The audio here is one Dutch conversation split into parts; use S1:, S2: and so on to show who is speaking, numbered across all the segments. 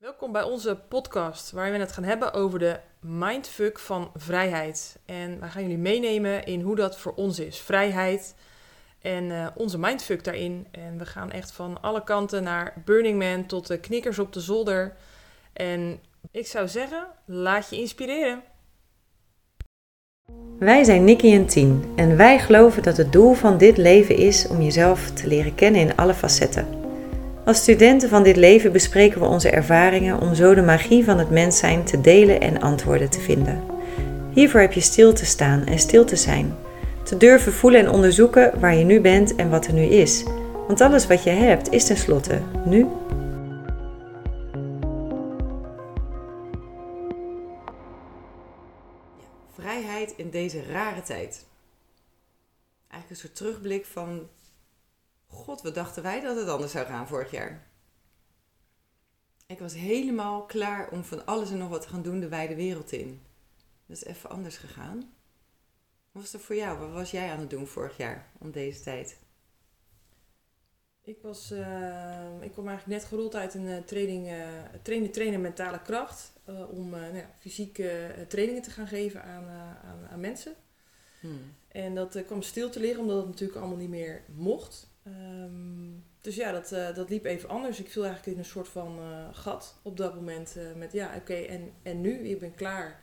S1: Welkom bij onze podcast, waarin we het gaan hebben over de mindfuck van vrijheid. En wij gaan jullie meenemen in hoe dat voor ons is, vrijheid en eh, onze mindfuck daarin. En we gaan echt van alle kanten naar Burning Man tot de knikkers op de zolder. En ik zou zeggen, laat je inspireren.
S2: Wij zijn Nikki en Tien en wij geloven dat het doel van dit leven is om jezelf te leren kennen in alle facetten. Als studenten van dit leven bespreken we onze ervaringen om zo de magie van het mens zijn te delen en antwoorden te vinden. Hiervoor heb je stil te staan en stil te zijn. Te durven voelen en onderzoeken waar je nu bent en wat er nu is. Want alles wat je hebt is tenslotte nu. Vrijheid in deze rare tijd. Eigenlijk een soort terugblik van God, wat dachten wij dat het anders zou gaan vorig jaar? Ik was helemaal klaar om van alles en nog wat te gaan doen de wijde wereld in. Dat is even anders gegaan. Wat was er voor jou? Wat was jij aan het doen vorig jaar om deze tijd?
S1: Ik, was, uh, ik kom eigenlijk net gerold uit een uh, training, uh, trainen, trainen mentale kracht. om nou ja, fysieke trainingen te gaan geven aan, aan, aan, mensen. Hmm. En dat kwam stil te liggen omdat het natuurlijk allemaal niet meer mocht. Um, dus ja, dat, uh, dat liep even anders. Ik viel eigenlijk in een soort van uh, gat op dat moment. Uh, met ja, oké, en, en nu? Ik ben klaar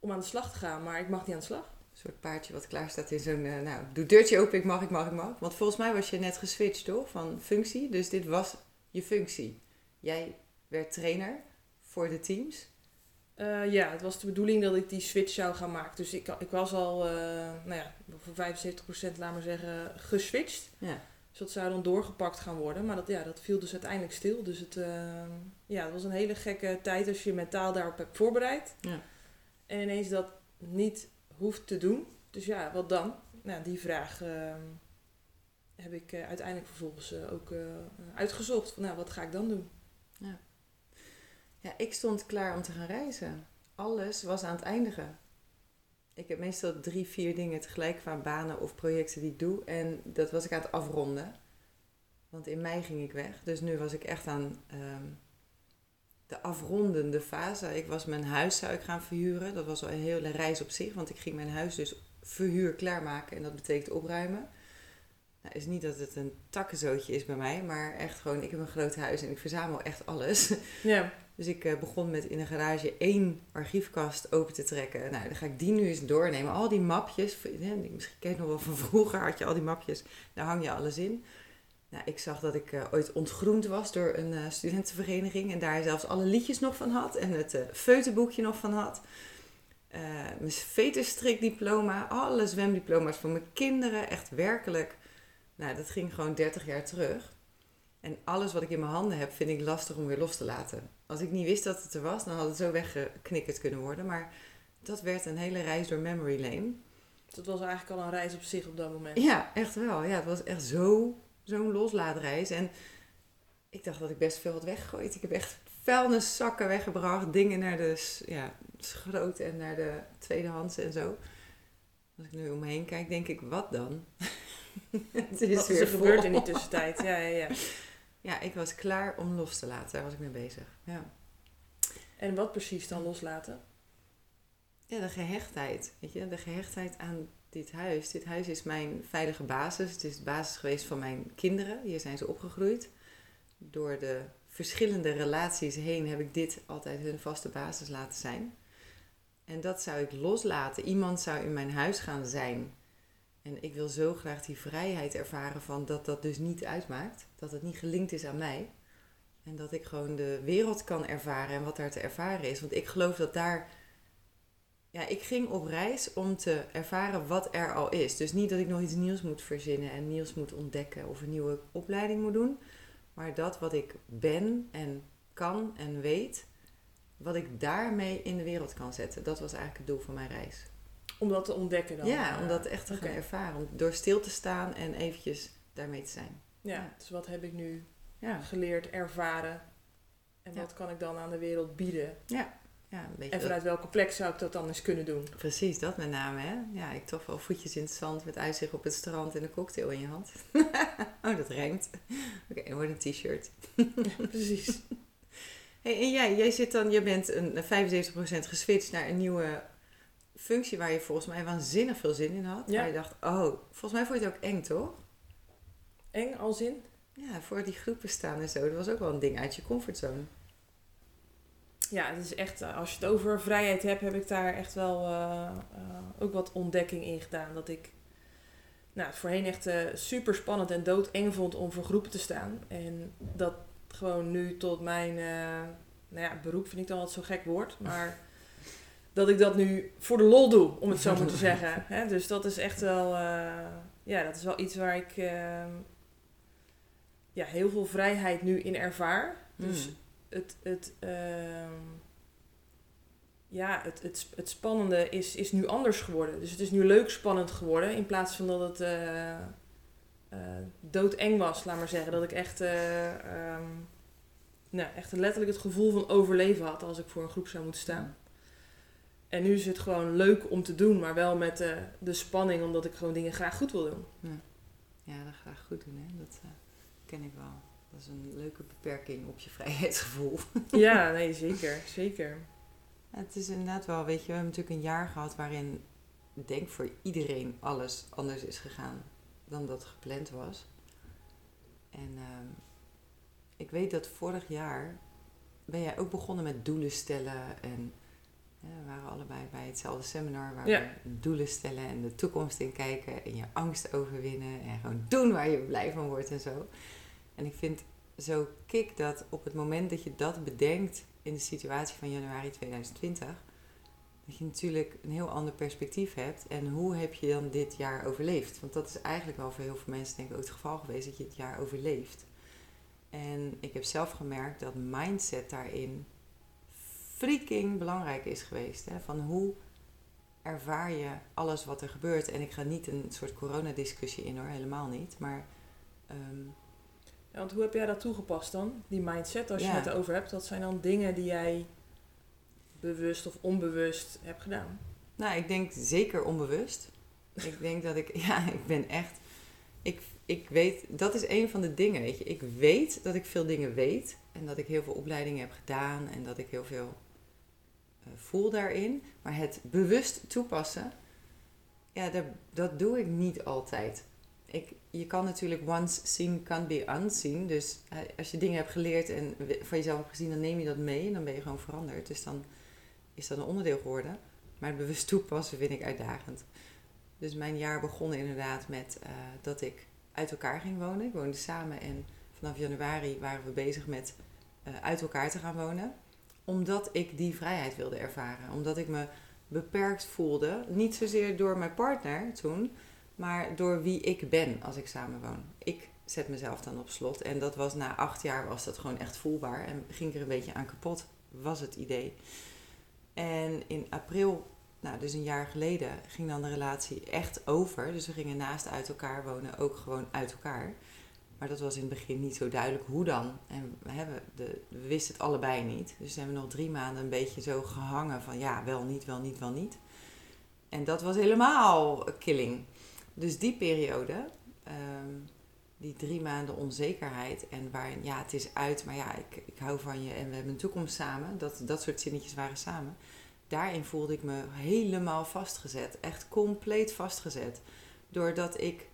S1: om aan de slag te gaan, maar ik mag niet aan de slag.
S2: Een soort paardje wat klaar staat in zo'n, nou, doe deurtje open, ik mag, ik mag, ik mag. Want volgens mij was je net geswitcht, toch? Van functie. Dus dit was je functie. Jij werd trainer voor de teams.
S1: Uh, ja, het was de bedoeling dat ik die switch zou gaan maken. Dus ik, ik was al, uh, nou ja, voor 75% laat maar zeggen, geswitcht. Ja. Dus dat zou dan doorgepakt gaan worden. Maar dat, ja, dat viel dus uiteindelijk stil. Dus het, uh, ja, het was een hele gekke tijd als je je mentaal daarop hebt voorbereid. Ja. En ineens dat niet hoeft te doen. Dus ja, wat dan? Nou, die vraag heb ik uiteindelijk vervolgens ook uitgezocht. Van, nou, wat ga ik dan doen?
S2: Ja. Ja, ik stond klaar om te gaan reizen. Alles was aan het eindigen. Ik heb meestal drie, vier dingen tegelijk qua banen of projecten die ik doe. En dat was ik aan het afronden. Want in mei ging ik weg. Dus nu was ik echt aan ehm, de afrondende fase. Ik was mijn huis zou ik gaan verhuren. Dat was al een hele reis op zich. Want ik ging mijn huis dus verhuur klaarmaken. En dat betekent opruimen. Nou, is niet dat het een takkenzootje is bij mij, maar echt gewoon, ik heb een groot huis en ik verzamel echt alles. Ja. Dus ik uh, begon met in een garage één archiefkast open te trekken. Nou, dan ga ik die nu eens doornemen. Al die mapjes, misschien ken je nog wel van vroeger, had je al die mapjes, daar hang je alles in. Nou, ik zag dat ik uh, ooit ontgroend was door een uh, studentenvereniging en daar zelfs alle liedjes nog van had en het feutenboekje nog van had. mijn veterstrikdiploma, alle zwemdiploma's voor mijn kinderen, echt werkelijk nou, dat ging gewoon 30 jaar terug. En alles wat ik in mijn handen heb, vind ik lastig om weer los te laten. Als ik niet wist dat het er was, dan had het zo weggeknikkerd kunnen worden. Maar dat werd een hele reis door memory lane.
S1: Dat was eigenlijk al een reis op zich op dat moment.
S2: Ja, echt wel. Ja, het was echt zo, zo'n loslaatreis. En ik dacht dat ik best veel had weggegooid. Ik heb echt vuilniszakken weggebracht. Dingen naar de ja, schroot en naar de tweedehands en zo. Als ik nu om me heen kijk, denk ik, wat dan?
S1: het is Wat weer er gebeurd in die tussentijd. Ja, ja, ja.
S2: ja, ik was klaar om los te laten. Daar was ik mee bezig. Ja.
S1: En wat precies dan loslaten?
S2: Ja, de gehechtheid. Weet je, de gehechtheid aan dit huis. Dit huis is mijn veilige basis. Het is de basis geweest van mijn kinderen. Hier zijn ze opgegroeid. Door de verschillende relaties heen heb ik dit altijd hun vaste basis laten zijn. En dat zou ik loslaten. Iemand zou in mijn huis gaan zijn en ik wil zo graag die vrijheid ervaren van dat dat dus niet uitmaakt. Dat het niet gelinkt is aan mij. En dat ik gewoon de wereld kan ervaren en wat daar te ervaren is. Want ik geloof dat daar. Ja, ik ging op reis om te ervaren wat er al is. Dus niet dat ik nog iets nieuws moet verzinnen en nieuws moet ontdekken of een nieuwe opleiding moet doen. Maar dat wat ik ben en kan en weet, wat ik daarmee in de wereld kan zetten. Dat was eigenlijk het doel van mijn reis.
S1: Om dat te ontdekken dan?
S2: Ja, om dat echt te gaan ervaren. Om door stil te staan en eventjes daarmee te zijn.
S1: Ja, dus wat heb ik nu ja. geleerd, ervaren? En wat kan ik dan aan de wereld bieden?
S2: Ja. Ja, een beetje
S1: en vanuit welke plek zou ik dat dan eens kunnen doen?
S2: Precies, dat met name. Hè? Ja, ik toch wel voetjes in het zand met uitzicht op het strand en een cocktail in je hand. oh, dat rijmt. Oké, okay, wordt een t-shirt.
S1: precies.
S2: Hey, en jij, jij zit dan, je bent een 75% geswitcht naar een nieuwe functie waar je volgens mij waanzinnig veel zin in had. Ja. Waar je dacht, oh, volgens mij vond je het ook eng, toch?
S1: Eng als in?
S2: Ja, voor die groepen staan en zo. Dat was ook wel een ding uit je comfortzone.
S1: Ja, het is echt, eh, als je het over vrijheid hebt, heb ik daar echt wel uh, ook wat ontdekking in gedaan. Dat ik nou, het voorheen echt super spannend en doodeng vond om voor groepen te staan. En dat gewoon nu tot mijn nou ja, beroep vind ik dan wat zo'n gek woord. Maar dat ik dat nu voor de lol doe, om het zo maar te zeggen. Hè? Dus dat is echt wel, ja, dat is wel iets waar ik ehm, ja, heel veel vrijheid nu in ervaar. Dus hmm. het, het, ehm, ja, het, het, het spannende is, is nu anders geworden. Dus het is nu leuk spannend geworden. In plaats van dat het uh, doodeng was, laat maar zeggen. Dat ik echt, um, nou, echt letterlijk het gevoel van overleven had als ik voor een groep zou moeten staan. En nu is het gewoon leuk om te doen, maar wel met de, de spanning, omdat ik gewoon dingen graag goed wil doen.
S2: Ja, ja dat graag goed doen, hè? Dat ken ik wel. Dat is een leuke beperking op je vrijheidsgevoel.
S1: Ja, nee, zeker. Zeker.
S2: het is inderdaad wel, weet je, we hebben natuurlijk een jaar gehad waarin, ik denk voor iedereen, alles anders is gegaan dan dat gepland was. En uh, ik weet dat vorig jaar ben jij ook begonnen met doelen stellen. En we waren allebei bij hetzelfde seminar waar we doelen stellen en de toekomst in kijken en je angst overwinnen en gewoon doen waar je blij van wordt en zo. En ik vind zo kick dat op het moment dat je dat bedenkt in de situatie van januari 2020, dat je natuurlijk een heel ander perspectief hebt. En hoe heb je dan dit jaar overleefd? Want dat is eigenlijk wel voor heel veel mensen denk ik ook het geval geweest dat je het jaar overleeft. En ik heb zelf gemerkt dat mindset daarin freaking belangrijk is geweest. Hè? Van hoe ervaar je alles wat er gebeurt? En ik ga niet een soort coronadiscussie in hoor, helemaal niet. Maar ehm,
S1: ja, want hoe heb jij dat toegepast dan? Die mindset, als je het over hebt, dat zijn dan dingen die jij bewust of onbewust hebt gedaan?
S2: Nou, ik denk zeker onbewust. ik denk dat ik, ja, ik ben echt, ik, ik weet, dat is een van de dingen, weet je. Ik weet dat ik veel dingen weet en dat ik heel veel opleidingen heb gedaan en dat ik heel veel voel daarin. Maar het bewust toepassen, ja, dat, doe ik niet altijd ik, je kan natuurlijk once seen can be unseen. Dus eh, als je dingen hebt geleerd en van jezelf hebt gezien, dan neem je dat mee en dan ben je gewoon veranderd. Dus dan is dat een onderdeel geworden. Maar het bewust toepassen vind ik uitdagend. Dus mijn jaar begon inderdaad met uh, dat ik uit elkaar ging wonen. Ik woonde samen en vanaf januari waren we bezig met uh, uit elkaar te gaan wonen. Omdat ik die vrijheid wilde ervaren. Omdat ik me beperkt voelde. Niet zozeer door mijn partner toen, maar door wie ik ben als ik samenwoon. Ik zet mezelf dan op slot. En dat was na acht jaar was dat gewoon echt voelbaar. En ging ik er een beetje aan kapot, was het idee. En in april, nou dus een jaar geleden, ging dan de relatie echt over. Dus we gingen naast uit elkaar wonen, ook gewoon uit elkaar. Maar dat was in het begin niet zo duidelijk hoe dan. En we, hebben de, we wisten het allebei niet. Dus hebben we nog drie maanden een beetje zo gehangen van ja, wel niet, wel niet, wel niet. En dat was helemaal killing. Dus die periode, ehm, die drie maanden onzekerheid en waarin, ja, het is uit, maar ja, ik, ik hou van je en we hebben een toekomst samen, dat, dat soort zinnetjes waren samen. Daarin voelde ik me helemaal vastgezet, echt compleet vastgezet. Doordat ik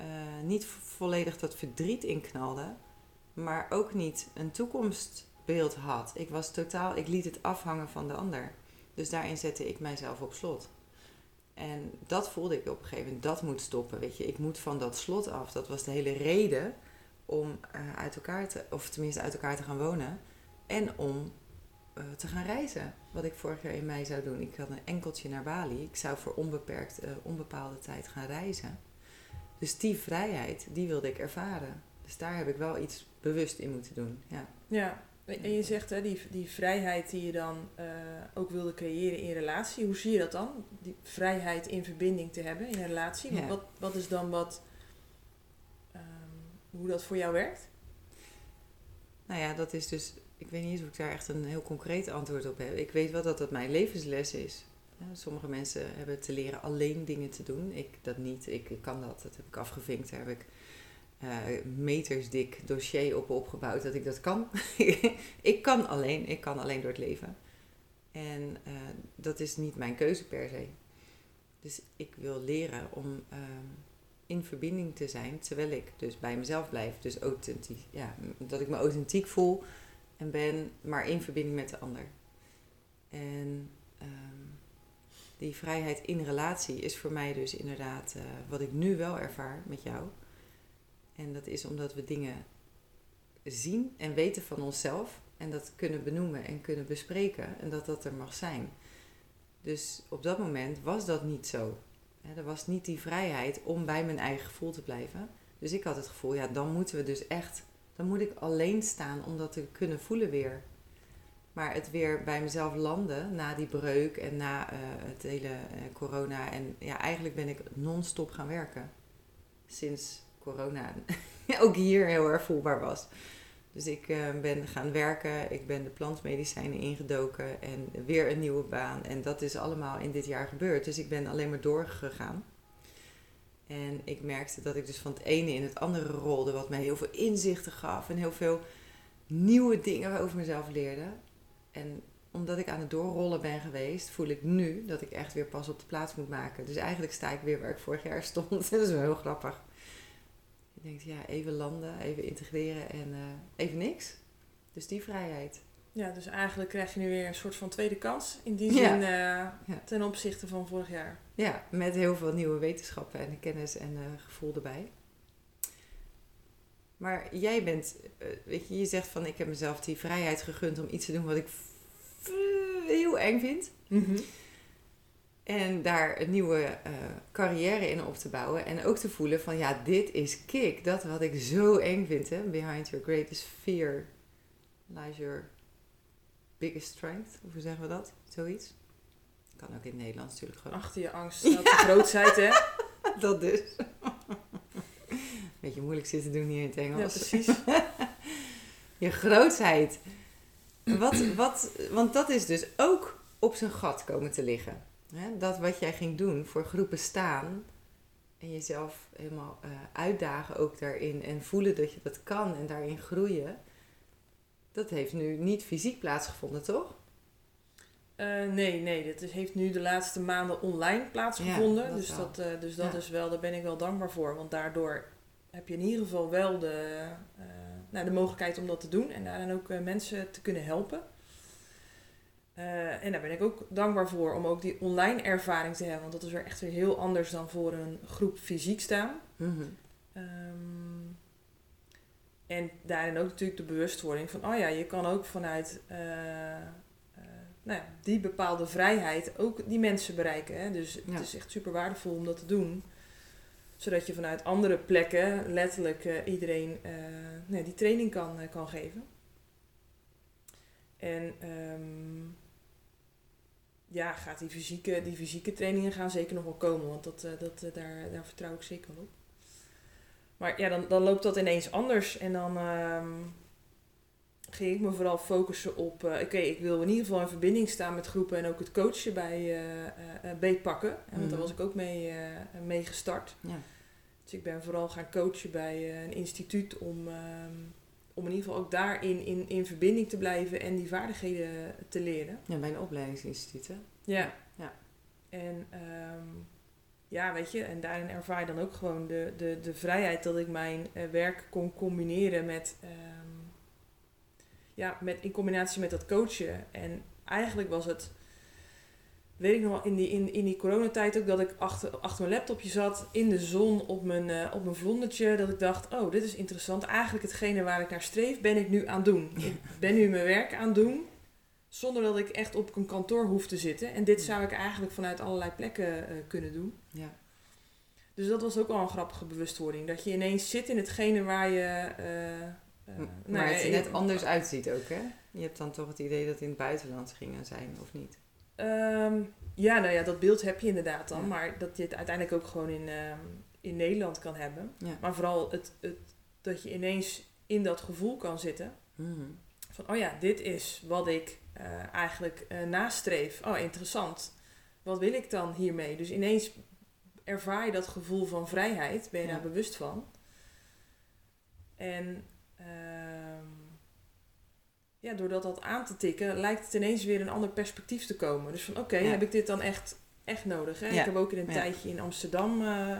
S2: uh, niet volledig dat verdriet inknalde, maar ook niet een toekomstbeeld had. Ik was totaal, ik liet het afhangen van de ander. Dus daarin zette ik mijzelf op slot. En dat voelde ik op een gegeven moment, dat moet stoppen. Weet je, ik moet van dat slot af. Dat was de hele reden om uh, uit elkaar te, of tenminste uit elkaar te gaan wonen. En om uh, te gaan reizen. Wat ik vorig jaar in mei zou doen. Ik had een enkeltje naar Bali. Ik zou voor onbeperkt, onbepaalde tijd gaan reizen. Dus die vrijheid, die wilde ik ervaren. Dus daar heb ik wel iets bewust in moeten doen. Ja.
S1: ja. En je zegt hè, die, die vrijheid die je dan uh, ook wilde creëren in relatie. Hoe zie je dat dan? Die vrijheid in verbinding te hebben in een relatie. Ja. Wat, wat is dan wat, um, hoe dat voor jou werkt?
S2: Nou ja, dat is dus, ik weet niet eens of ik daar echt een heel concreet antwoord op heb. Ik weet wel dat dat mijn levensles is. Sommige mensen hebben te leren alleen dingen te doen. Ik dat niet. Ik, kan dat. Dat heb ik afgevinkt. Daar heb ik uh, metersdik dossier op opgebouwd dat ik dat kan. ik kan alleen, ik kan alleen door het leven. En uh, dat is niet mijn keuze per se. Dus ik wil leren om uh, in verbinding te zijn terwijl ik dus bij mezelf blijf. Dus authentiek, ja, dat ik me authentiek voel en ben, maar in verbinding met de ander. En um, die vrijheid in relatie is voor mij dus inderdaad uh, wat ik nu wel ervaar met jou. En dat is omdat we dingen zien en weten van onszelf en dat kunnen benoemen en kunnen bespreken en dat dat er mag zijn. Dus op dat moment was dat niet zo. Er was niet die vrijheid om bij mijn eigen gevoel te blijven. Dus ik had het gevoel, ja, dan moeten we dus echt, dan moet ik alleen staan om dat te kunnen voelen weer. Maar het weer bij mezelf landen na die breuk en na uh, het hele uh, corona. En ja, eigenlijk ben ik non-stop gaan werken. Sinds corona ook hier heel erg voelbaar was. Dus ik uh, ben gaan werken, ik ben de plantmedicijnen ingedoken en weer een nieuwe baan. En dat is allemaal in dit jaar gebeurd. Dus ik ben alleen maar doorgegaan. En ik merkte dat ik dus van het ene in het andere rolde, wat mij heel veel inzichten gaf en heel veel nieuwe dingen over mezelf leerde. En omdat ik aan het doorrollen ben geweest, voel ik nu dat ik echt weer pas op de plaats moet maken. Dus eigenlijk sta ik weer waar ik vorig jaar stond. dat is wel heel grappig. Je denkt, ja, even landen, even integreren en uh, even niks. Dus die vrijheid.
S1: Ja, dus eigenlijk krijg je nu weer een soort van tweede kans. In die zin ja. Uh, ja. ten opzichte van vorig jaar.
S2: Ja, met heel veel nieuwe wetenschappen en kennis en uh, gevoel erbij. Maar jij bent, weet je, je zegt van ik heb mezelf die vrijheid gegund om iets te doen wat ik heel eng vind. Mm -hmm. En daar een nieuwe uh, carrière in op te bouwen. En ook te voelen van ja, dit is kick. Dat wat ik zo eng vind. Hè? Behind your greatest fear lies your biggest strength. Of hoe zeggen we dat? Zoiets. Kan ook in het Nederlands natuurlijk gewoon.
S1: Achter je angst staat ja. de grootheid hè?
S2: dat dus. Beetje moeilijk zitten doen hier in het Engels.
S1: Ja, precies.
S2: je grootheid. Wat, wat, want dat is dus ook op zijn gat komen te liggen. Dat wat jij ging doen, voor groepen staan en jezelf helemaal uh, uitdagen ook daarin en voelen dat je dat kan en daarin groeien, dat heeft nu niet fysiek plaatsgevonden, toch?
S1: Uh, nee, nee, dat is, heeft nu de laatste maanden online plaatsgevonden. Ja, dat dus, dat, uh, dus dat ja. is wel, daar ben ik wel dankbaar voor. Want daardoor heb je in ieder geval wel de, nou, de mogelijkheid om dat te doen en daar dan ook mensen te kunnen helpen. Uh, en daar ben ik ook dankbaar voor om ook die online ervaring te hebben. Want dat is weer echt weer heel anders dan voor een groep fysiek staan. Mm -hmm. um, en daarin ook natuurlijk de bewustwording van, oh ja, je kan ook vanuit nou ja, die bepaalde vrijheid ook die mensen bereiken. Hè? Dus ja. het is echt super waardevol om dat te doen. Zodat je vanuit andere plekken letterlijk iedereen nee, die training kan, kan geven. En um, ja, gaat die fysieke, die fysieke trainingen gaan zeker nog wel komen. Want dat, dat, daar, daar vertrouw ik zeker op. Maar ja, dan, dan loopt dat ineens anders. En dan um, ging ik me vooral focussen op... Uh, Oké, okay, ik wil in ieder geval in verbinding staan met groepen... en ook het coachen bij beetpakken. En want mm. daar was ik ook mee, mee gestart. Ja. Dus ik ben vooral gaan coachen bij een instituut om... Um, om in ieder geval ook daarin in, in verbinding te blijven en die vaardigheden te leren.
S2: Ja, bij een opleidingsinstituut, hè?
S1: Ja. ja. En um, ja, weet je, en daarin ervaar je dan ook gewoon de, de, de vrijheid dat ik mijn uh, werk kon combineren met, ja, met, in combinatie met dat coachen. En eigenlijk was het weet ik nog wel, in die, in, in die coronatijd ook dat ik achter, achter mijn laptopje zat, in de zon, op mijn, uh, op mijn vlondertje. Dat ik dacht, oh, dit is interessant. Eigenlijk hetgene waar ik naar streef, ben ik nu aan het doen. Ik ben nu mijn werk aan het doen, zonder dat ik echt op een kantoor hoef te zitten. En dit zou ik eigenlijk vanuit allerlei plekken uh, kunnen doen. Ja. Dus dat was ook wel een grappige bewustwording. Dat je ineens zit in hetgene waar je... Uh,
S2: maar nou, het er net anders uitziet ook, hè? Je hebt dan toch het idee dat het in het buitenland gingen zijn, of niet?
S1: Um, ja, nou ja, dat beeld heb je inderdaad dan. Ja. Maar dat je het uiteindelijk ook gewoon in, um, in Nederland kan hebben. Ja. Maar vooral het, het, dat je ineens in dat gevoel kan zitten. Mm. Van, oh ja, dit is wat ik uh, eigenlijk uh, nastreef. Oh, interessant. Wat wil ik dan hiermee? Dus ineens ervaar je dat gevoel van vrijheid. Ben je ja. daar bewust van. En ehm, ja, door dat, aan te tikken, lijkt het ineens weer een ander perspectief te komen. Dus van oké, heb ik dit dan echt, echt nodig? Hè? Ik heb ook in een tijdje in Amsterdam uh,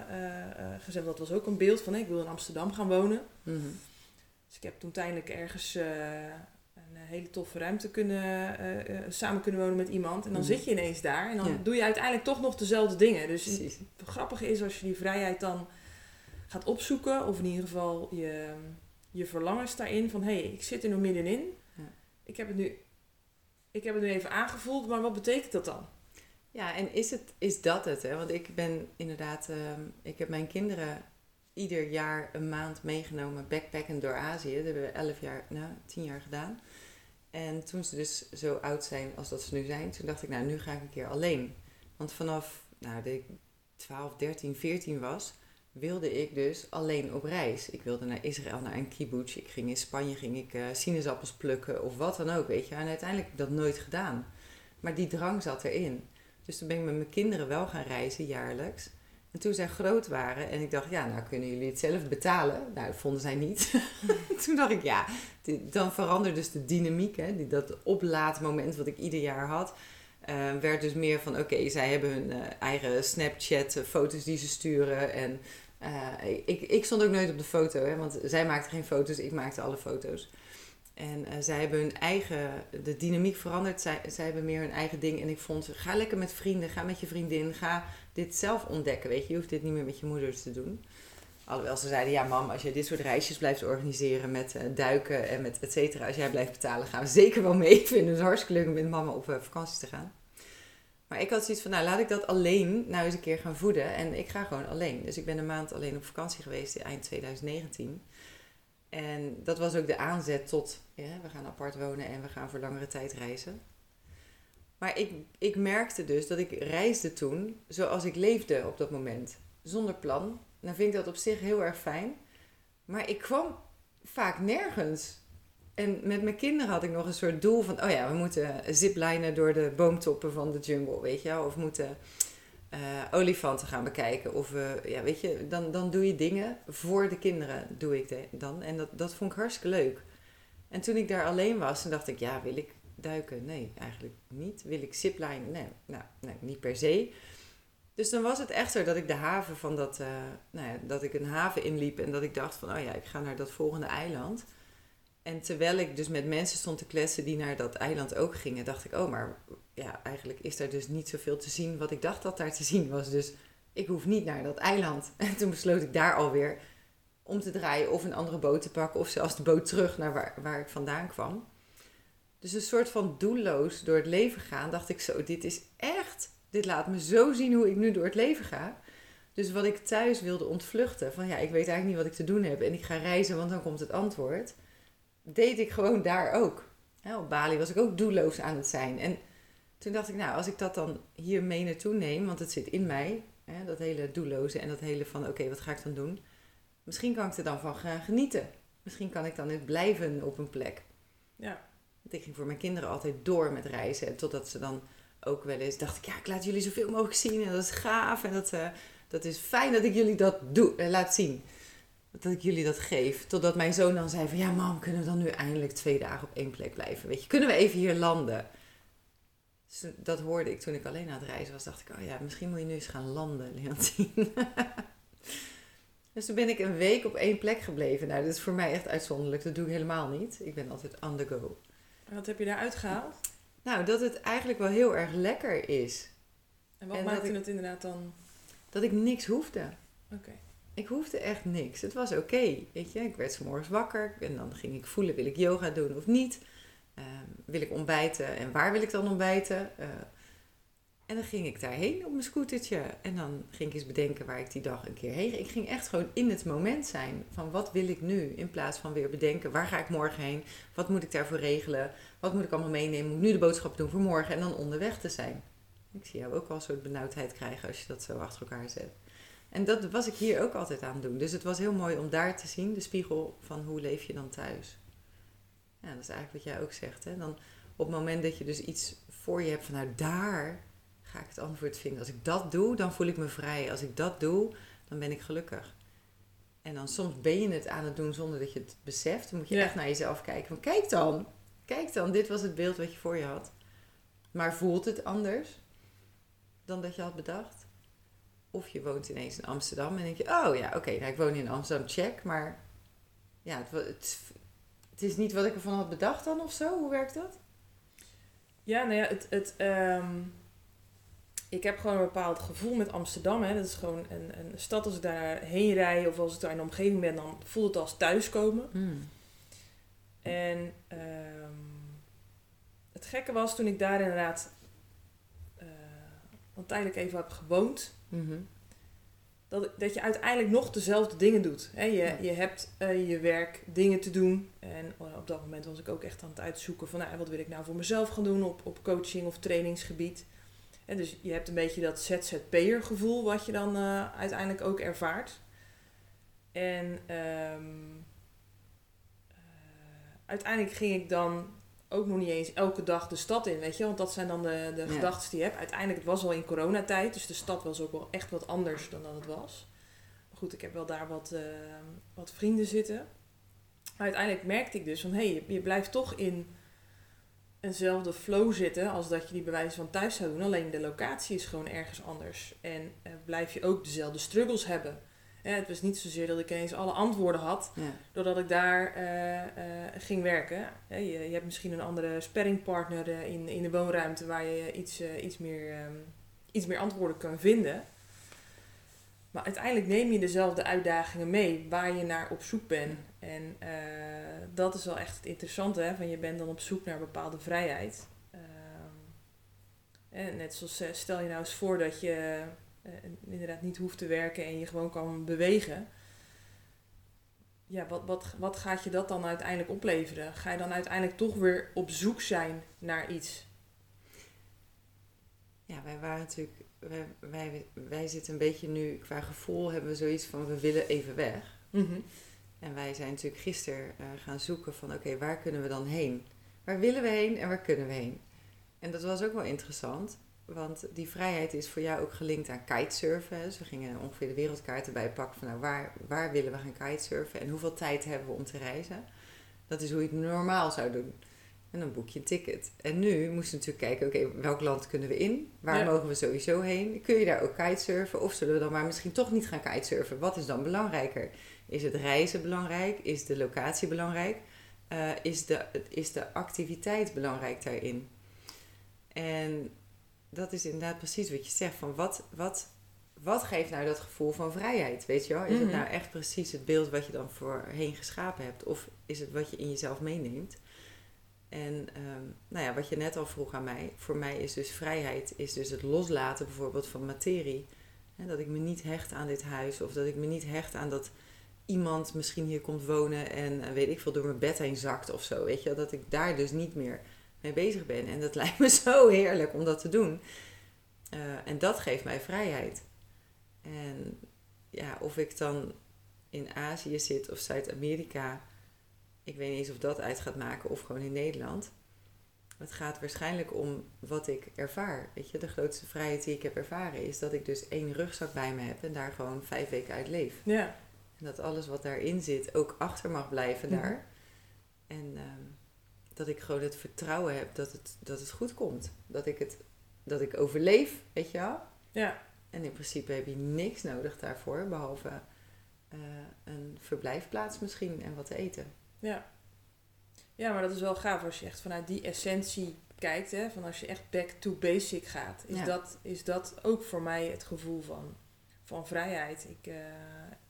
S1: gezegd, dat was ook een beeld van ik wil in Amsterdam gaan wonen. Mhm. Dus ik heb toen tijdelijk ergens een hele toffe ruimte kunnen, samen kunnen wonen met iemand. En dan mhm. zit je ineens daar en dan doe je uiteindelijk toch nog dezelfde dingen. Dus het grappige is als je die vrijheid dan gaat opzoeken, of in ieder geval je, je verlangens daarin van hé, hey, ik zit er nog middenin ik heb het nu, ik heb het nu even aangevoeld, maar wat betekent dat dan?
S2: Ja, en is, het, is dat het? Hè? Want ik ben inderdaad, uh, ik heb mijn kinderen ieder jaar een maand meegenomen backpacken door Azië. Dat hebben we elf jaar, nou, tien jaar gedaan. En toen ze dus zo oud zijn als dat ze nu zijn, toen dacht ik, nou, nu ga ik een keer alleen. Want vanaf nou, dat ik 12, 13, 14 was, wilde ik dus alleen op reis. Ik wilde naar Israël, naar een kibbutz. Ik ging in Spanje ging ik, uh, sinaasappels plukken of wat dan ook, weet je. En uiteindelijk heb ik dat nooit gedaan. Maar die drang zat erin. Dus toen ben ik met mijn kinderen wel gaan reizen, jaarlijks. En toen zij groot waren en ik dacht, ja, nou kunnen jullie het zelf betalen? Nou, dat vonden zij niet. toen dacht ik, ja, dan verandert dus de dynamiek, hè, die, dat oplaadmoment wat ik ieder jaar had. Uh, werd dus meer van, oké, zij hebben hun uh, eigen Snapchat-foto's die ze sturen. En uh, ik, ik stond ook nooit op de foto, hè, want zij maakte geen foto's, ik maakte alle foto's. En uh, zij hebben hun eigen, de dynamiek veranderd. Zij, zij hebben meer hun eigen ding. En ik vond, ga lekker met vrienden, ga met je vriendin, ga dit zelf ontdekken. Weet je, je hoeft dit niet meer met je moeder te doen. Alhoewel ze zeiden, ja mam, als je dit soort reisjes blijft organiseren met uh, duiken en met et cetera, als jij blijft betalen, gaan we zeker wel mee. Ik vind het hartstikke leuk om met mama op vakantie te gaan. Maar ik had zoiets van, nou laat ik dat alleen nou eens een keer gaan voeden. En ik ga gewoon alleen. Dus ik ben een maand alleen op vakantie geweest in eind 2019. En dat was ook de aanzet tot, we gaan apart wonen en we gaan voor langere tijd reizen. Maar ik, ik merkte dus dat ik reisde toen zoals ik leefde op dat moment. Zonder plan. Dan vind ik dat op zich heel erg fijn. Maar ik kwam vaak nergens. En met mijn kinderen had ik nog een soort doel van, oh ja, we moeten ziplinen door de boomtoppen van de jungle, weet je Of moeten uh, olifanten gaan bekijken. Of, ja, weet je, dan, dan doe je dingen voor de kinderen, doe ik dan. En dat, dat vond ik hartstikke leuk. En toen ik daar alleen was, dan dacht ik, ja, wil ik duiken? Nee, eigenlijk niet. Wil ik ziplinen? Nee, nou, nee, niet per se. Dus dan was het echter dat ik de haven van dat, uh, nou ja, dat ik een haven inliep en dat ik dacht van, oh ja, ik ga naar dat volgende eiland. En terwijl ik dus met mensen stond te kletsen die naar dat eiland ook gingen, dacht ik, oh, maar ja, eigenlijk is er dus niet zoveel te zien wat ik dacht dat daar te zien was. Dus ik hoef niet naar dat eiland. En toen besloot ik daar alweer om te draaien of een andere boot te pakken of zelfs de boot terug naar waar, waar ik vandaan kwam. Dus een soort van doelloos door het leven gaan, dacht ik zo, dit is echt, dit laat me zo zien hoe ik nu door het leven ga. Dus wat ik thuis wilde ontvluchten, van ja, ik weet eigenlijk niet wat ik te doen heb en ik ga reizen, want dan komt het antwoord deed ik gewoon daar ook. op Bali was ik ook doelloos aan het zijn. En toen dacht ik, nou, als ik dat dan hier mee naartoe neem, want het zit in mij, hè, dat hele doelloze en dat hele van, oké, wat ga ik dan doen? Misschien kan ik er dan van gaan genieten. Misschien kan ik dan net blijven op een plek. Ja. Want ik ging voor mijn kinderen altijd door met reizen. En totdat ze dan ook wel eens dacht ik, ja, ik laat jullie zoveel mogelijk zien. En dat is gaaf. En dat, uh, dat is fijn dat ik jullie dat doe, uh, laat zien dat ik jullie dat geef. Totdat mijn zoon dan zei van ja mam, kunnen we dan nu eindelijk twee dagen op één plek blijven? Weet je, kunnen we even hier landen? Dus dat hoorde ik toen ik alleen aan het reizen was. Dacht ik, oh ja, misschien moet je nu eens gaan landen, Leontien. dus toen ben ik een week op één plek gebleven. Nou, dat is voor mij echt uitzonderlijk. Dat doe ik helemaal niet. Ik ben altijd on the go.
S1: En wat heb je daar uitgehaald?
S2: Nou, dat het eigenlijk wel heel erg lekker is.
S1: En wat maakte het inderdaad dan?
S2: Dat ik niks hoefde.
S1: Oké.
S2: Ik hoefde echt niks. Het was oké, weet je. Ik werd s wakker en dan ging ik voelen, wil ik yoga doen of niet? Ehm, wil ik ontbijten en waar wil ik dan ontbijten? Uh, en dan ging ik daarheen op mijn scootertje. En dan ging ik eens bedenken waar ik die dag een keer heen. Ik ging echt gewoon in het moment zijn van wat wil ik nu? In plaats van weer bedenken waar ga ik morgen heen? Wat moet ik daarvoor regelen? Wat moet ik allemaal meenemen? Moet ik nu de boodschap doen voor morgen? En dan onderweg te zijn. Ik zie jou ook wel een soort benauwdheid krijgen als je dat zo achter elkaar zet. En dat was ik hier ook altijd aan het doen. Dus het was heel mooi om daar te zien, de spiegel van hoe leef je dan thuis. Ja, dat is eigenlijk wat jij ook zegt. Hè? Dan op het moment dat je dus iets voor je hebt van nou daar ga ik het antwoord vinden. Als ik dat doe, dan voel ik me vrij. Als ik dat doe, dan ben ik gelukkig. En dan soms ben je het aan het doen zonder dat je het beseft. Dan moet je echt naar jezelf kijken. Van kijk dan, kijk dan, dit was het beeld wat je voor je had. Maar voelt het anders dan dat je had bedacht? Of je woont ineens in Amsterdam en denk je, oh ja, oké, nou, ik woon in Amsterdam, check. Maar ja, het, het, het, is niet wat ik ervan had bedacht dan of zo. Hoe werkt dat?
S1: Ja, nou ja, het, het, ehm, ik heb gewoon een bepaald gevoel met Amsterdam. Hè. Dat is gewoon een, een stad. Als ik daar heen rij of als ik daar in de omgeving ben, dan voelt het als thuiskomen. Mm. En um, het gekke was toen ik daar inderdaad tijdelijk even heb gewoond. Mhm. dat, dat je uiteindelijk nog dezelfde dingen doet. Hè? Je, je hebt uh, je werk, dingen te doen. En uh, op dat moment was ik ook echt aan het uitzoeken van nou, wat wil ik nou voor mezelf gaan doen op, op coaching of trainingsgebied. En dus je hebt een beetje dat ZZP'er gevoel wat je dan uh, uiteindelijk ook ervaart. En um, uiteindelijk ging ik dan ook nog niet eens elke dag de stad in, weet je. Want dat zijn dan de, de gedachten die je hebt. Uiteindelijk, het was al in coronatijd, dus de stad was ook wel echt wat anders dan dat het was. Maar goed, ik heb wel daar wat, uh, wat vrienden zitten. Maar uiteindelijk merkte ik dus van, hé, hey, je, je, blijft toch in eenzelfde flow zitten als dat je die bewijs van thuis zou doen. Alleen de locatie is gewoon ergens anders. En uh, blijf je ook dezelfde struggles hebben het was niet zozeer dat ik ineens alle antwoorden had, doordat ik daar eh, eh, ging werken. je, je, hebt misschien een andere sparringpartner uh, in, in de woonruimte waar je iets, iets, meer, ehm, iets meer antwoorden kan vinden. Maar uiteindelijk neem je dezelfde uitdagingen mee waar je naar op zoek bent. En dat is wel echt het interessante, hè? van je bent dan op zoek naar bepaalde vrijheid. Ehm, net zoals stel je nou eens voor dat je inderdaad niet hoeft te werken en je gewoon kan bewegen. Ja, wat, wat, wat gaat je dat dan uiteindelijk opleveren? Ga je dan uiteindelijk toch weer op zoek zijn naar iets?
S2: Ja, wij waren natuurlijk, wij, wij, wij zitten een beetje nu, qua gevoel hebben we zoiets van we willen even weg. Mhm. En wij zijn natuurlijk gisteren uh, gaan zoeken van oké, waar kunnen we dan heen? Waar willen we heen en waar kunnen we heen? En dat was ook wel interessant. Want die vrijheid is voor jou ook gelinkt aan kitesurfen. Dus we gingen ongeveer de wereldkaart erbij pakken van nou, waar, waar willen we gaan kitesurfen en hoeveel tijd hebben we om te reizen. Dat is hoe je het normaal zou doen. En dan boek je een ticket. En nu moesten we natuurlijk kijken, oké, welk land kunnen we in? Waar mogen we sowieso heen? Kun je daar ook kitesurfen? Of zullen we dan maar misschien toch niet gaan kitesurfen? Wat is dan belangrijker? Is het reizen belangrijk? Is de locatie belangrijk? Uh, is, de, is de activiteit belangrijk daarin? En dat is inderdaad precies wat je zegt. Van wat, wat, wat geeft nou dat gevoel van vrijheid? Weet je wel? Is het mhm. nou echt precies het beeld wat je dan voorheen geschapen hebt? Of is het wat je in jezelf meeneemt? En ehm, nou ja, wat je net al vroeg aan mij. Voor mij is dus vrijheid is dus het loslaten bijvoorbeeld van materie. En dat ik me niet hecht aan dit huis. Of dat ik me niet hecht aan dat iemand misschien hier komt wonen en eh, weet ik veel door mijn bed heen zakt of zo. Weet je, dat ik daar dus niet meer mee bezig ben. En dat lijkt me zo heerlijk om dat te doen. Uh, en dat geeft mij vrijheid. En ja, of ik dan in Azië zit of Zuid-Amerika, ik weet niet eens of dat uit gaat maken of gewoon in Nederland. Het gaat waarschijnlijk om wat ik ervaar. Weet je, de grootste vrijheid die ik heb ervaren is dat ik dus één rugzak bij me heb en daar gewoon vijf weken uit leef. Ja. En dat alles wat daarin zit ook achter mag blijven mhm. daar. En um, dat ik gewoon het vertrouwen heb dat het, dat het goed komt. Dat ik, het, dat ik overleef, weet je wel? Ja. En in principe heb je niks nodig daarvoor, behalve uh, een verblijfplaats misschien en wat te eten.
S1: Ja. Ja, maar dat is wel gaaf als je echt vanuit die essentie kijkt. Hè? Van als je echt back to basic gaat. Is, dat, is dat ook voor mij het gevoel van, van vrijheid. Ik, uh, ik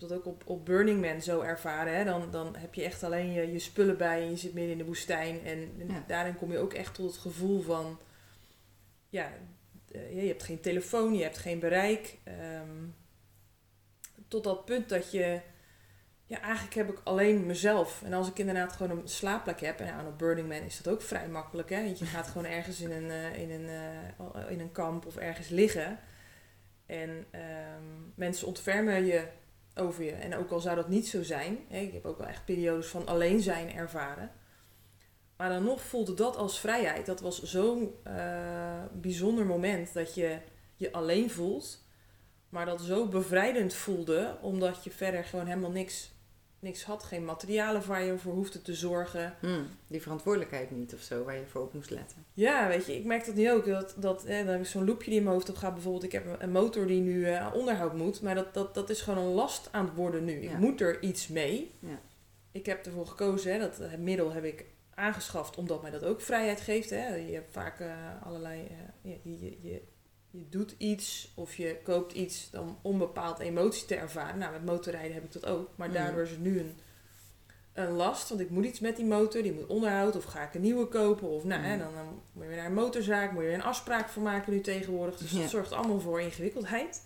S1: heb dat ook op, op Burning Man zo ervaren. Hè? Dan, dan heb je echt alleen je, je spullen bij en je zit midden in de woestijn. En, daarin kom je ook echt tot het gevoel van... Ja, eh, je hebt geen telefoon, je hebt geen bereik. Um, tot dat punt dat je... Ja, eigenlijk heb ik alleen mezelf. En als ik inderdaad gewoon een slaapplek heb... En aan op Burning Man is dat ook vrij makkelijk. Hè? Want je gaat gewoon ergens in een, uh, in, een, uh, in een kamp of ergens liggen. En um, mensen ontfermen je over je. En ook al zou dat niet zo zijn, hè, ik heb ook wel echt periodes van alleen zijn ervaren. Maar dan nog voelde dat als vrijheid. Dat was zo'n uh, bijzonder moment dat je je alleen voelt. Maar dat zo bevrijdend voelde, omdat je verder gewoon helemaal niks, niks had. Geen materialen waar je voor hoefde te zorgen.
S2: Hmm, die verantwoordelijkheid niet of zo, waar je voor op moest letten.
S1: Ja, weet je, ik merk dat nu ook. Dat, dat, eh, dan heb ik zo'n loopje die in mijn hoofd op gaat. Bijvoorbeeld, ik heb een motor die nu uh, onderhoud moet. Maar dat, dat, dat is gewoon een last aan het worden nu. Ik moet er iets mee. Ja. Ik heb ervoor gekozen, hè, dat het middel heb ik aangeschaft omdat mij dat ook vrijheid geeft. Hè. Je hebt vaak uh, allerlei... Uh, je, je, je, je doet iets of je koopt iets om onbepaald emotie te ervaren. Nou, met motorrijden heb ik dat ook. Maar mm. daardoor is het nu een, een last. Want ik moet iets met die motor. Die moet onderhoud. Of ga ik een nieuwe kopen. Of nou, hè, mm. dan, dan, moet je weer naar een motorzaak. Moet je weer een afspraak voor maken nu tegenwoordig. Dus dat zorgt allemaal voor ingewikkeldheid.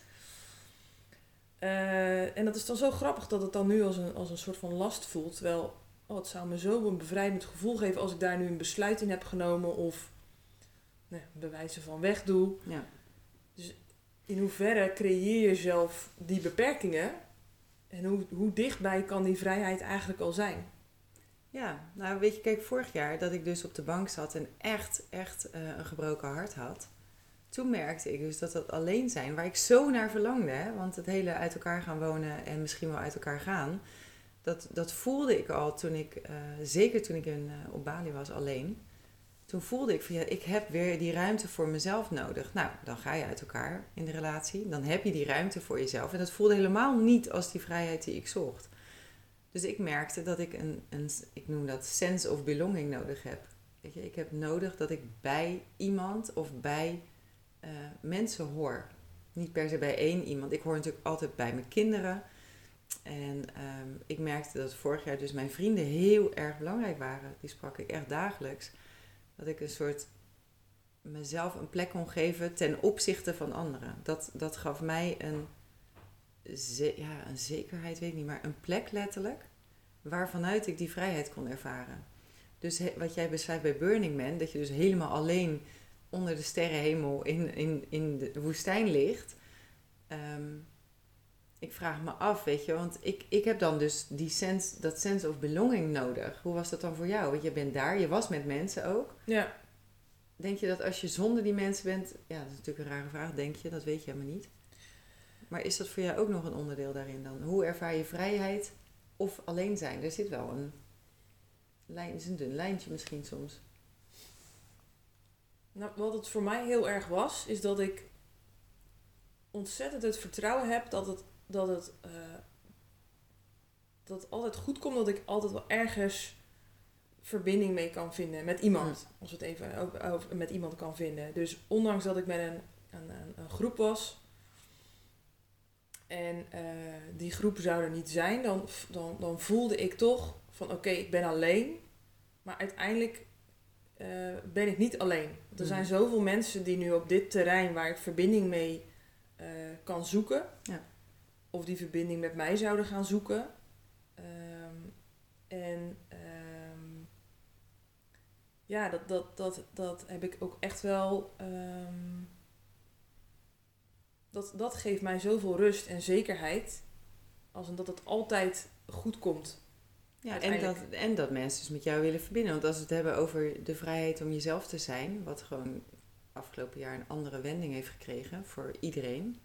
S1: Uh, en dat is dan zo grappig dat het dan nu als een, als een soort van last voelt. Terwijl oh, het zou me zo een bevrijdend gevoel geven als ik daar nu een besluit in heb genomen. Of nou, bewijzen van wegdoe. Ja. Dus in hoeverre creëer je zelf die beperkingen? En hoe, hoe dichtbij kan die vrijheid eigenlijk al zijn?
S2: Ja, nou weet je, kijk, vorig jaar dat ik dus op de bank zat en echt, echt uh, een gebroken hart had. Toen merkte ik dus dat dat alleen zijn, waar ik zo naar verlangde, want het hele uit elkaar gaan wonen en misschien wel uit elkaar gaan, dat, dat voelde ik al toen ik, uh, zeker toen ik in, uh, op Bali was alleen toen voelde ik van ja, ik heb weer die ruimte voor mezelf nodig. Nou, dan ga je uit elkaar in de relatie. Dan heb je die ruimte voor jezelf. En dat voelde helemaal niet als die vrijheid die ik zocht. Dus ik merkte dat ik een, een ik noem dat sense of belonging nodig heb. Weet je, ik heb nodig dat ik bij iemand of bij uh, mensen hoor. Niet per se bij één iemand. Ik hoor natuurlijk altijd bij mijn kinderen. En um, ik merkte dat vorig jaar dus mijn vrienden heel erg belangrijk waren. Die sprak ik echt dagelijks dat ik een soort mezelf een plek kon geven ten opzichte van anderen. Dat, dat gaf mij een, ja, een zekerheid, weet ik niet, maar een plek letterlijk, waarvanuit ik die vrijheid kon ervaren. Dus wat jij beschrijft bij Burning Man, dat je dus helemaal alleen onder de sterrenhemel in, in, in de woestijn ligt. Ehm, ik vraag me af, weet je, want ik, ik heb dan dus die sense, dat sense of belonging nodig. Hoe was dat dan voor jou? Want je bent daar, je was met mensen ook. Ja. Denk je dat als je zonder die mensen bent, ja, dat is natuurlijk een rare vraag, denk je, dat weet je helemaal niet. Maar is dat voor jou ook nog een onderdeel daarin dan? Hoe ervaar je vrijheid of alleen zijn? Er zit wel een lijn, is een dun lijntje misschien soms.
S1: Nou, wat het voor mij heel erg was, is dat ik ontzettend het vertrouwen heb dat het dat het, uh, dat het altijd goed komt, dat ik altijd wel ergens verbinding mee kan vinden met iemand. Als het even over, met iemand kan vinden. Dus ondanks dat ik met een, een, een, groep was en uh, die groep zou er niet zijn, dan, dan, dan voelde ik toch van oké, ik ben alleen. Maar uiteindelijk uh, ben ik niet alleen. Er zijn mm. zoveel mensen die nu op dit terrein waar ik verbinding mee kan zoeken. Ja of die verbinding met mij zouden gaan zoeken. Ehm, en um, ja, dat, dat, dat, dat heb ik ook echt wel. Um, dat, dat geeft mij zoveel rust en zekerheid. Als dat het altijd goed komt.
S2: Ja, en dat, en dat mensen dus met jou willen verbinden. Want als we het hebben over de vrijheid om jezelf te zijn, wat gewoon afgelopen jaar een andere wending heeft gekregen voor iedereen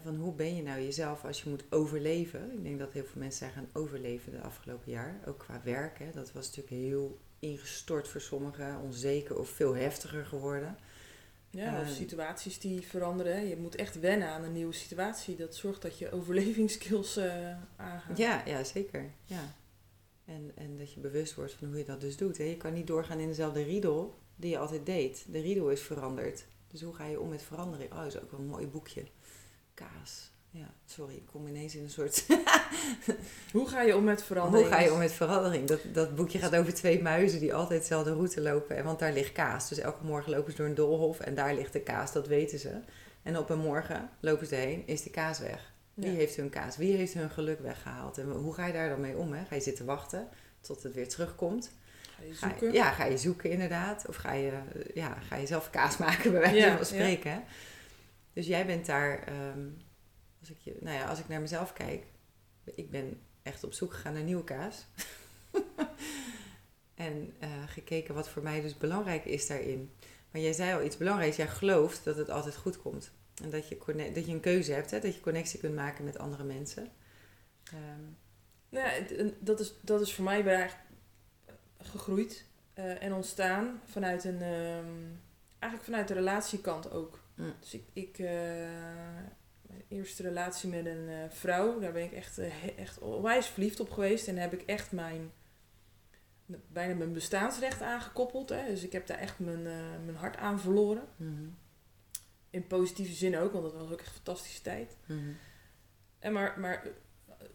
S2: van hoe ben je nou jezelf als je moet overleven? Ik denk dat heel veel mensen zijn gaan overleven de afgelopen jaar. Ook qua werk. Hè. Dat was natuurlijk heel ingestort voor sommigen. Onzeker of veel heftiger geworden.
S1: Ja, of ehm, situaties die veranderen. Je moet echt wennen aan een nieuwe situatie. Dat zorgt dat je overlevingskills uh, aangaat.
S2: Ja, ja, zeker. Ja. En, en dat je bewust wordt van hoe je dat dus doet. Hè. Je kan niet doorgaan in dezelfde riedel die je altijd deed. De riedel is veranderd. Dus hoe ga je om met verandering? Oh, dat is ook wel een mooi boekje kaas. Ja, sorry, ik kom ineens in een soort.
S1: Hoe ga je om met verandering?
S2: Hoe ga je om met verandering? Dat, dat boekje gaat over twee muizen die altijd dezelfde route lopen. Want daar ligt kaas. Dus elke morgen lopen ze door een doolhof en daar ligt de kaas, dat weten ze. En op een morgen lopen ze heen, is de kaas weg. Wie heeft hun kaas? Wie heeft hun geluk weggehaald? En hoe ga je daar dan mee om? Hè? Ga je zitten wachten tot het weer terugkomt?
S1: Ga je zoeken?
S2: ja, ga je zoeken inderdaad. Of ga je, ja, ga je zelf kaas maken, bij wijze van spreken. Ja. Dus jij bent daar, ehm, als, ik je, nou ja, als ik naar mezelf kijk, ik ben echt op zoek gegaan naar nieuwe kaas. en uh, gekeken wat voor mij dus belangrijk is daarin. Maar jij zei al iets belangrijks, jij gelooft dat het altijd goed komt. En dat je, dat je een keuze hebt, hè? dat je connectie kunt maken met andere mensen.
S1: Um. Nou ja, dat is, dat is voor mij bij gegroeid uh, en ontstaan vanuit een, um, eigenlijk vanuit de relatiekant ook. Dus ik, ik uh, mijn eerste relatie met een uh, vrouw, daar ben ik echt, echt onwijs verliefd op geweest. En heb ik echt mijn, bijna mijn bestaansrecht aangekoppeld. Hè. Dus ik heb daar echt mijn, mijn hart aan verloren. Mm In positieve zin ook, want dat was ook echt een fantastische tijd. Mm En maar, maar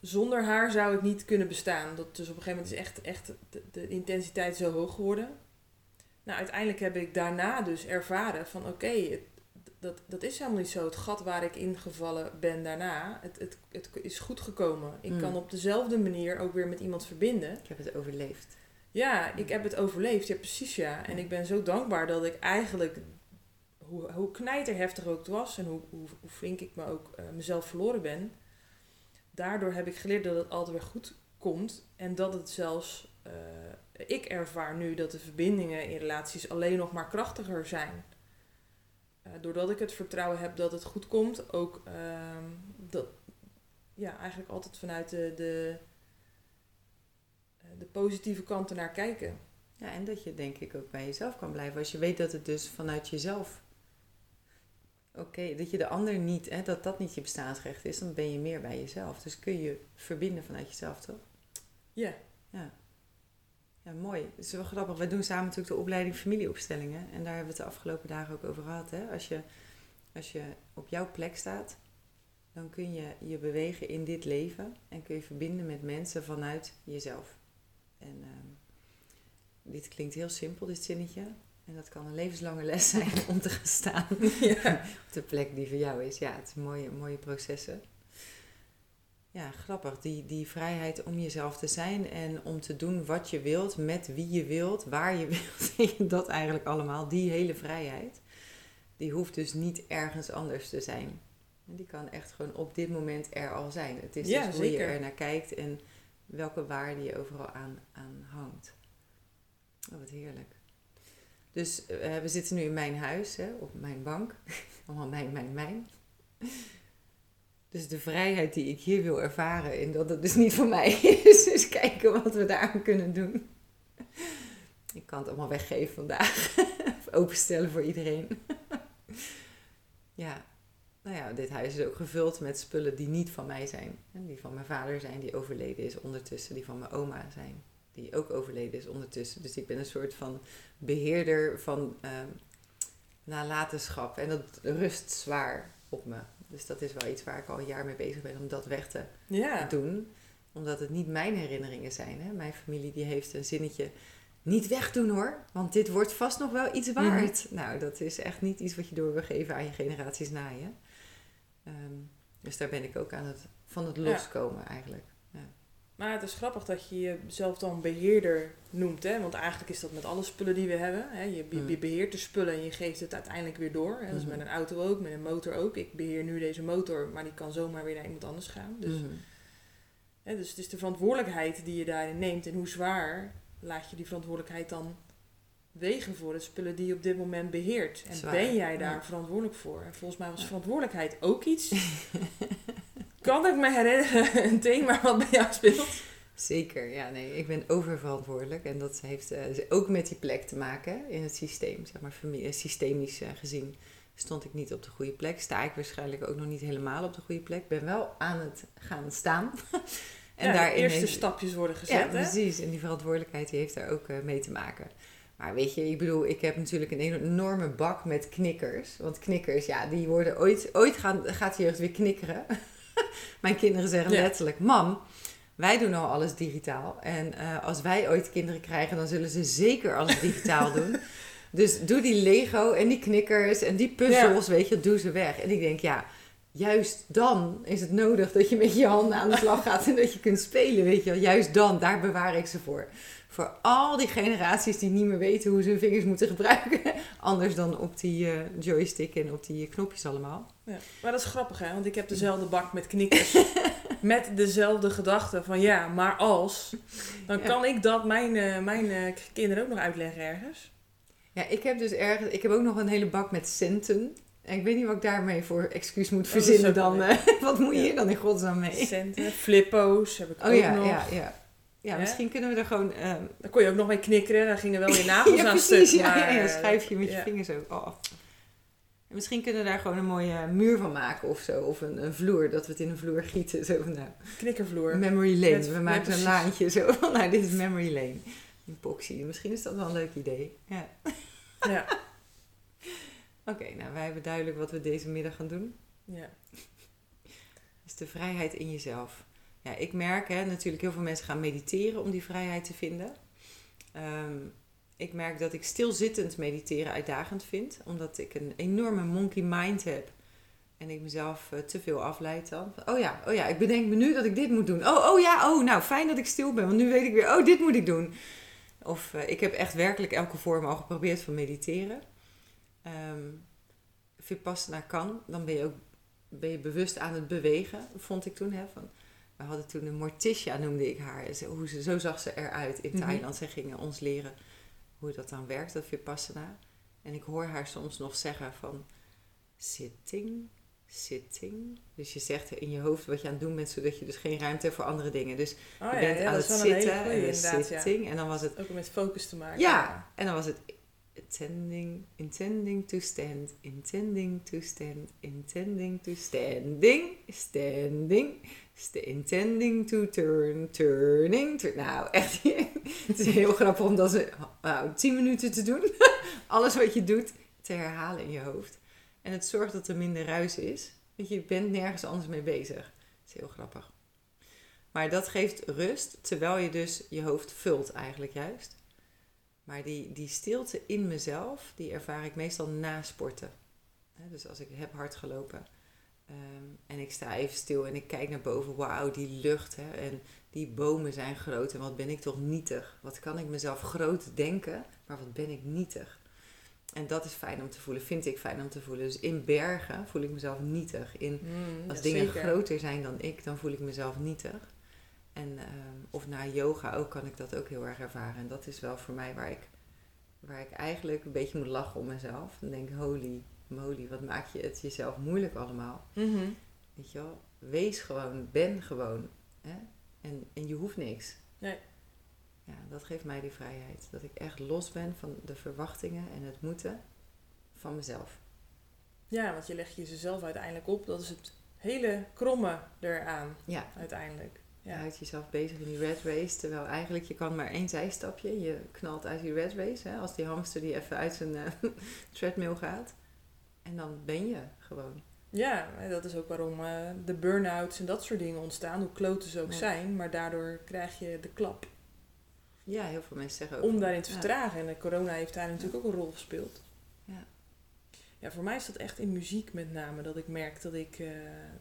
S1: zonder haar zou ik niet kunnen bestaan. Dat, dus op een gegeven moment is echt, echt de, de intensiteit zo hoog geworden. Nou, uiteindelijk heb ik daarna dus ervaren van oké, dat, dat is helemaal niet zo. Het gat waar ik ingevallen ben daarna, het, het, het is goed gekomen. Ik hmm. kan op dezelfde manier ook weer met iemand verbinden.
S2: Ik heb het overleefd.
S1: Ja, ik heb het overleefd. Ja, precies ja. En ik ben zo dankbaar dat ik eigenlijk, hoe, hoe knijterheftig ook het was en hoe, hoe, hoe flink ik me ook uh, mezelf verloren ben daardoor heb ik geleerd dat het altijd weer goed komt. En dat het zelfs, uh, ik ervaar nu dat de verbindingen in relaties alleen nog maar krachtiger zijn. Uh, doordat ik het vertrouwen heb dat het goed komt, ook uh, dat, ja, eigenlijk altijd vanuit de, de, eh, de positieve kant naar kijken.
S2: Ja, en dat je denk ik ook bij jezelf kan blijven. Als je weet dat het dus vanuit jezelf Oké, dat je de ander niet, hè, dat dat niet je bestaansrecht is, dan ben je meer bij jezelf. Dus kun je verbinden vanuit jezelf, toch?
S1: Ja.
S2: Ja. Ja, mooi. Het is wel grappig. Wij doen samen natuurlijk de opleiding familieopstellingen. En daar hebben we het de afgelopen dagen ook over gehad. Hè? Als, je, als je op jouw plek staat, dan kun je je bewegen in dit leven. En kun je verbinden met mensen vanuit jezelf. En uh, dit klinkt heel simpel, dit zinnetje. En dat kan een levenslange les zijn om te gaan staan ja. op de plek die voor jou is. Ja, het zijn mooie, mooie processen. Ja, grappig. Die, die vrijheid om jezelf te zijn en om te doen wat je wilt, met wie je wilt, waar je wilt. dat eigenlijk allemaal. Die hele vrijheid. Die hoeft dus niet ergens anders te zijn. Die kan echt gewoon op dit moment er al zijn. Het is dus hoe je er naar kijkt en welke waarde je overal aan, aan hangt. Oh, wat heerlijk. Dus uh, we zitten nu in mijn huis, hè, op mijn bank. Allemaal mijn, mijn, mijn. Dus de vrijheid die ik hier wil ervaren, en dat het dus niet voor mij is. Dus kijken wat we daaraan kunnen doen. Ik kan het allemaal weggeven vandaag. Of openstellen voor iedereen. ja, nou ja, dit huis is ook gevuld met spullen die niet van mij zijn. Die van mijn vader zijn, die overleden is ondertussen. Die van mijn oma zijn die ook overleden is ondertussen. Dus ik ben een soort van beheerder van uh, nalatenschap. En dat rust zwaar op me. Dus dat is wel iets waar ik al een jaar mee bezig ben om dat weg te doen. Omdat het niet mijn herinneringen zijn. Hè? Mijn familie die heeft een zinnetje. Niet wegdoen hoor, want dit wordt vast nog wel iets waard. Mhm. Nou, dat is echt niet iets wat je door wil geven aan je generaties na je. Ehm, dus daar ben ik ook aan het, van het loskomen eigenlijk.
S1: Maar het is grappig dat je jezelf dan beheerder noemt. Hè? Want eigenlijk is dat met alle spullen die we hebben. Hè? Je, je, mm. beheert de spullen en je geeft het uiteindelijk weer door. Hè? Dat is mm-hmm. met een auto ook, met een motor ook. Ik beheer nu deze motor, maar die kan zomaar weer naar iemand anders gaan. Dus, mm-hmm. hè, dus het is de verantwoordelijkheid die je daarin neemt. En hoe zwaar laat je die verantwoordelijkheid dan wegen voor de spullen die je op dit moment beheert. En ben jij daar verantwoordelijk voor? En volgens mij was verantwoordelijkheid ook iets kan ik me herinneren een thema wat bij jou speelt?
S2: Zeker, ja, nee, ik ben oververantwoordelijk en dat heeft uh, ook met die plek te maken in het systeem, zeg maar, familie, systemisch uh, gezien stond ik niet op de goede plek. Sta ik waarschijnlijk ook nog niet helemaal op de goede plek. Ben wel aan het gaan staan.
S1: en ja, de eerste stapjes worden gezet. Ja,
S2: precies. En die verantwoordelijkheid die heeft daar ook uh, mee te maken. Maar weet je, ik bedoel, ik heb natuurlijk een enorme bak met knikkers. Want knikkers, ja, die worden ooit, ooit gaan, gaat de jeugd weer knikkeren. Mijn kinderen zeggen letterlijk: Mam, wij doen al alles digitaal. En uh, als wij ooit kinderen krijgen, dan zullen ze zeker alles digitaal doen. Dus doe die Lego en die knikkers en die puzzels, weet je, doe ze weg. En ik denk, ja, juist dan is het nodig dat je met je handen aan de slag gaat en dat je kunt spelen, weet je Juist dan, daar bewaar ik ze voor. Voor al die generaties die niet meer weten hoe ze hun vingers moeten gebruiken. Anders dan op die uh, joystick en op die knopjes allemaal.
S1: Ja, maar dat is grappig hè, want ik heb dezelfde bak met knikkers. met dezelfde gedachte van ja, maar als. Dan kan ik dat mijn, uh, mijn uh, kinderen ook nog uitleggen ergens.
S2: Ja, ik heb dus ergens. Ik heb ook nog een hele bak met centen. ik weet niet wat ik daarmee voor excuus moet verzinnen dan. Wat moet je hier dan in godsnaam mee?
S1: Centen, flippo's heb ik oh, ook
S2: ja,
S1: nog.
S2: Ja, ja. Ja, misschien kunnen we er gewoon... Um...
S1: Daar kon je ook nog mee knikkeren. Daar gingen wel je nagels
S2: ja,
S1: aan
S2: precies,
S1: stuk.
S2: Ja, ja, schrijf je met je vingers ook. Oh. En misschien kunnen we daar gewoon een mooie muur van maken of zo. Of een, een vloer, dat we het in een vloer gieten. Zo van, nou,
S1: Knikkervloer.
S2: Memory lane. we maken een laantje zo van, nou, dit is memory lane. Epoxy. Misschien is dat wel een leuk idee. Ja.
S1: Ja.
S2: Oké, nou, wij hebben duidelijk wat we deze middag gaan doen.
S1: Ja.
S2: Dus de vrijheid in jezelf. Ja, ik merk hè, natuurlijk heel veel mensen gaan mediteren om die vrijheid te vinden. Ehm, ik merk dat ik stilzittend mediteren uitdagend vind, omdat ik een enorme monkey mind heb. En ik mezelf uh, te veel afleid dan. Oh ja, oh ja, ik bedenk me nu dat ik dit moet doen. Oh, oh ja, oh, nou fijn dat ik stil ben, want nu weet ik weer, oh, dit moet ik doen. Of uh, ik heb echt werkelijk elke vorm al geprobeerd van mediteren. Um, Vipassana kan, dan ben je ook ben je bewust aan het bewegen, vond ik toen. Hè, van, we hadden toen een Morticia, noemde ik haar. Hoe ze, zo zag ze eruit in mhm. Thailand. Zij gingen ons leren hoe dat dan werkt, dat Vipassana. En ik hoor haar soms nog zeggen van sitting, sitting. Dus je zegt in je hoofd wat je aan het doen bent, zodat je dus geen ruimte hebt voor andere dingen. Dus
S1: oh,
S2: je
S1: bent
S2: aan het zitten en sitting. En dan was het...
S1: Ook met focus te maken.
S2: Ja, en dan was het intending, intending to stand, intending to stand, intending to standing, standing, st intending to turn, turning. To, nou, echt, het is heel grappig om dat ze nou, tien minuten te doen. Alles wat je doet te herhalen in je hoofd. En het zorgt dat er minder ruis is. Want je bent nergens anders mee bezig. Dat is heel grappig. Maar dat geeft rust, terwijl je dus je hoofd vult eigenlijk juist. Maar die, die stilte in mezelf, die ervaar ik meestal na sporten. dus als ik heb hard gelopen ehm, en ik sta even stil en ik kijk naar boven, wauw, die lucht hè, en die bomen zijn groot en wat ben ik toch nietig. Wat kan ik mezelf groot denken, maar wat ben ik nietig. En dat is fijn om te voelen, vind ik fijn om te voelen. Dus in bergen voel ik mezelf nietig. In, mm, als dingen groter zijn dan ik, dan voel ik mezelf nietig. En, ehm, of na yoga ook kan ik dat ook heel erg ervaren. En dat is wel voor mij waar ik, waar ik eigenlijk een beetje moet lachen om mezelf. En denk, holy moly, wat maak je het jezelf moeilijk allemaal.
S1: Mhm.
S2: Weet je wel, wees gewoon, ben gewoon. Hè? En, en je hoeft niks.
S1: Nee.
S2: Ja, dat geeft mij die vrijheid. Dat ik echt los ben van de verwachtingen en het moeten van mezelf.
S1: Ja, want je legt jezelf uiteindelijk op. Dat is het hele kromme eraan.
S2: Ja.
S1: Uiteindelijk.
S2: Je houdt jezelf bezig in die red race. Terwijl eigenlijk je kan maar één zijstapje. Je knalt uit die red race. Hè, als die hamster die even uit zijn uh, treadmill gaat. En dan ben je gewoon.
S1: Ja, dat is ook waarom uh, de burn-outs en dat soort dingen ontstaan. Hoe kloten ze ook zijn. Maar daardoor krijg je de klap.
S2: Ja, heel veel mensen zeggen ook.
S1: Om daarin te vertragen. En de corona heeft daar natuurlijk ook een rol gespeeld.
S2: Ja.
S1: Ja, voor mij is dat echt in muziek met name. Dat ik merk dat ik uh,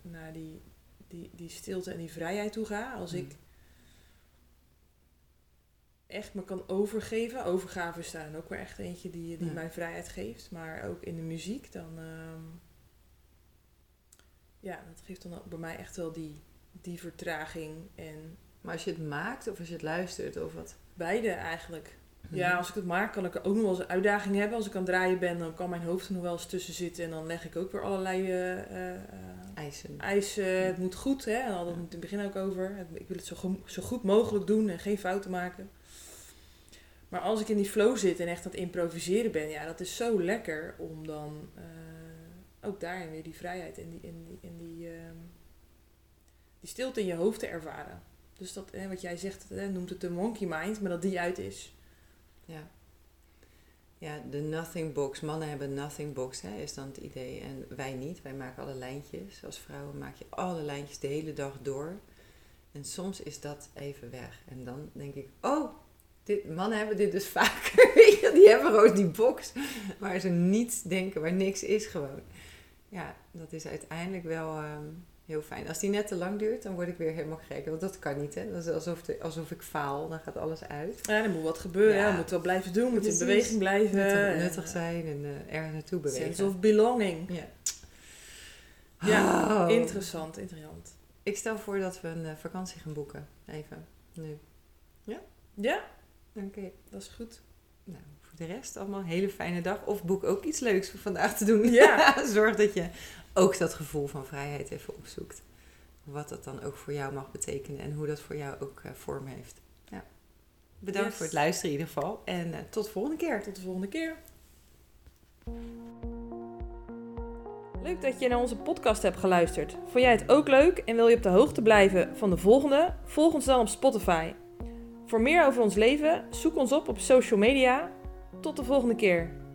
S1: naar die die, die stilte en die vrijheid toe ga. Als mm. ik echt me kan overgeven. Overgave is daar ook weer echt eentje die, die mij vrijheid geeft. Maar ook in de muziek, dan... Ehm, ja, dat geeft dan ook bij mij echt wel die, die vertraging. En
S2: maar als je het maakt of als je het luistert of wat?
S1: Beide eigenlijk. Ja, mhm. als ik het maak, kan ik ook nog wel eens een uitdaging hebben. Als ik aan het draaien ben, dan kan mijn hoofd er nog wel eens tussen zitten. En dan leg ik ook weer allerlei uh,
S2: eisen.
S1: eisen. Het moet goed, hè. En hadden we het in het begin ook over. Ik wil het zo, zo goed mogelijk doen en geen fouten maken. Maar als ik in die flow zit en echt aan het improviseren ben, ja, dat is zo lekker om dan ook daarin weer die vrijheid en die, in die, in die, ehm, die stilte in je hoofd te ervaren. Dus dat, wat jij zegt, noemt het de monkey mind, maar dat die uit is.
S2: Ja. Ja, de nothing box. Mannen hebben nothing box, hè, is dan het idee. En wij niet. Wij maken alle lijntjes. Als vrouwen maak je alle lijntjes de hele dag door. En soms is dat even weg. En dan denk ik, oh, dit, mannen hebben dit dus vaker. die hebben gewoon die box waar ze niets denken, waar niks is gewoon. Ja, dat is uiteindelijk wel... Ehm, heel fijn. Als die net te lang duurt, dan word ik weer helemaal gek. Want dat kan niet, hè. Dat is alsof, de, alsof ik faal. Dan gaat alles uit.
S1: Ja, er moet wat gebeuren. Ja. We moeten wel blijven doen. We moeten in beweging blijven.
S2: Het nuttig zijn en uh, ergens naartoe bewegen.
S1: Sense of belonging.
S2: Ja.
S1: Ja, oh. interessant, interessant.
S2: Ik stel voor dat we een uh, vakantie gaan boeken. Even, nu. Ja?
S1: Ja.
S2: Oké.
S1: Dat is goed.
S2: Nou, voor de rest allemaal een hele fijne dag. Of boek ook iets leuks voor vandaag te doen. Ja. Zorg dat je ook dat gevoel van vrijheid even opzoekt. Wat dat dan ook voor jou mag betekenen en hoe dat voor jou ook uh, vorm heeft. Ja. Bedankt voor het luisteren in ieder geval. En uh, tot de volgende keer.
S1: Tot de volgende keer. Leuk dat je naar onze podcast hebt geluisterd. Vond jij het ook leuk en wil je op de hoogte blijven van de volgende? Volg ons dan op Spotify. Voor meer over ons leven, zoek ons op op social media. Tot de volgende keer.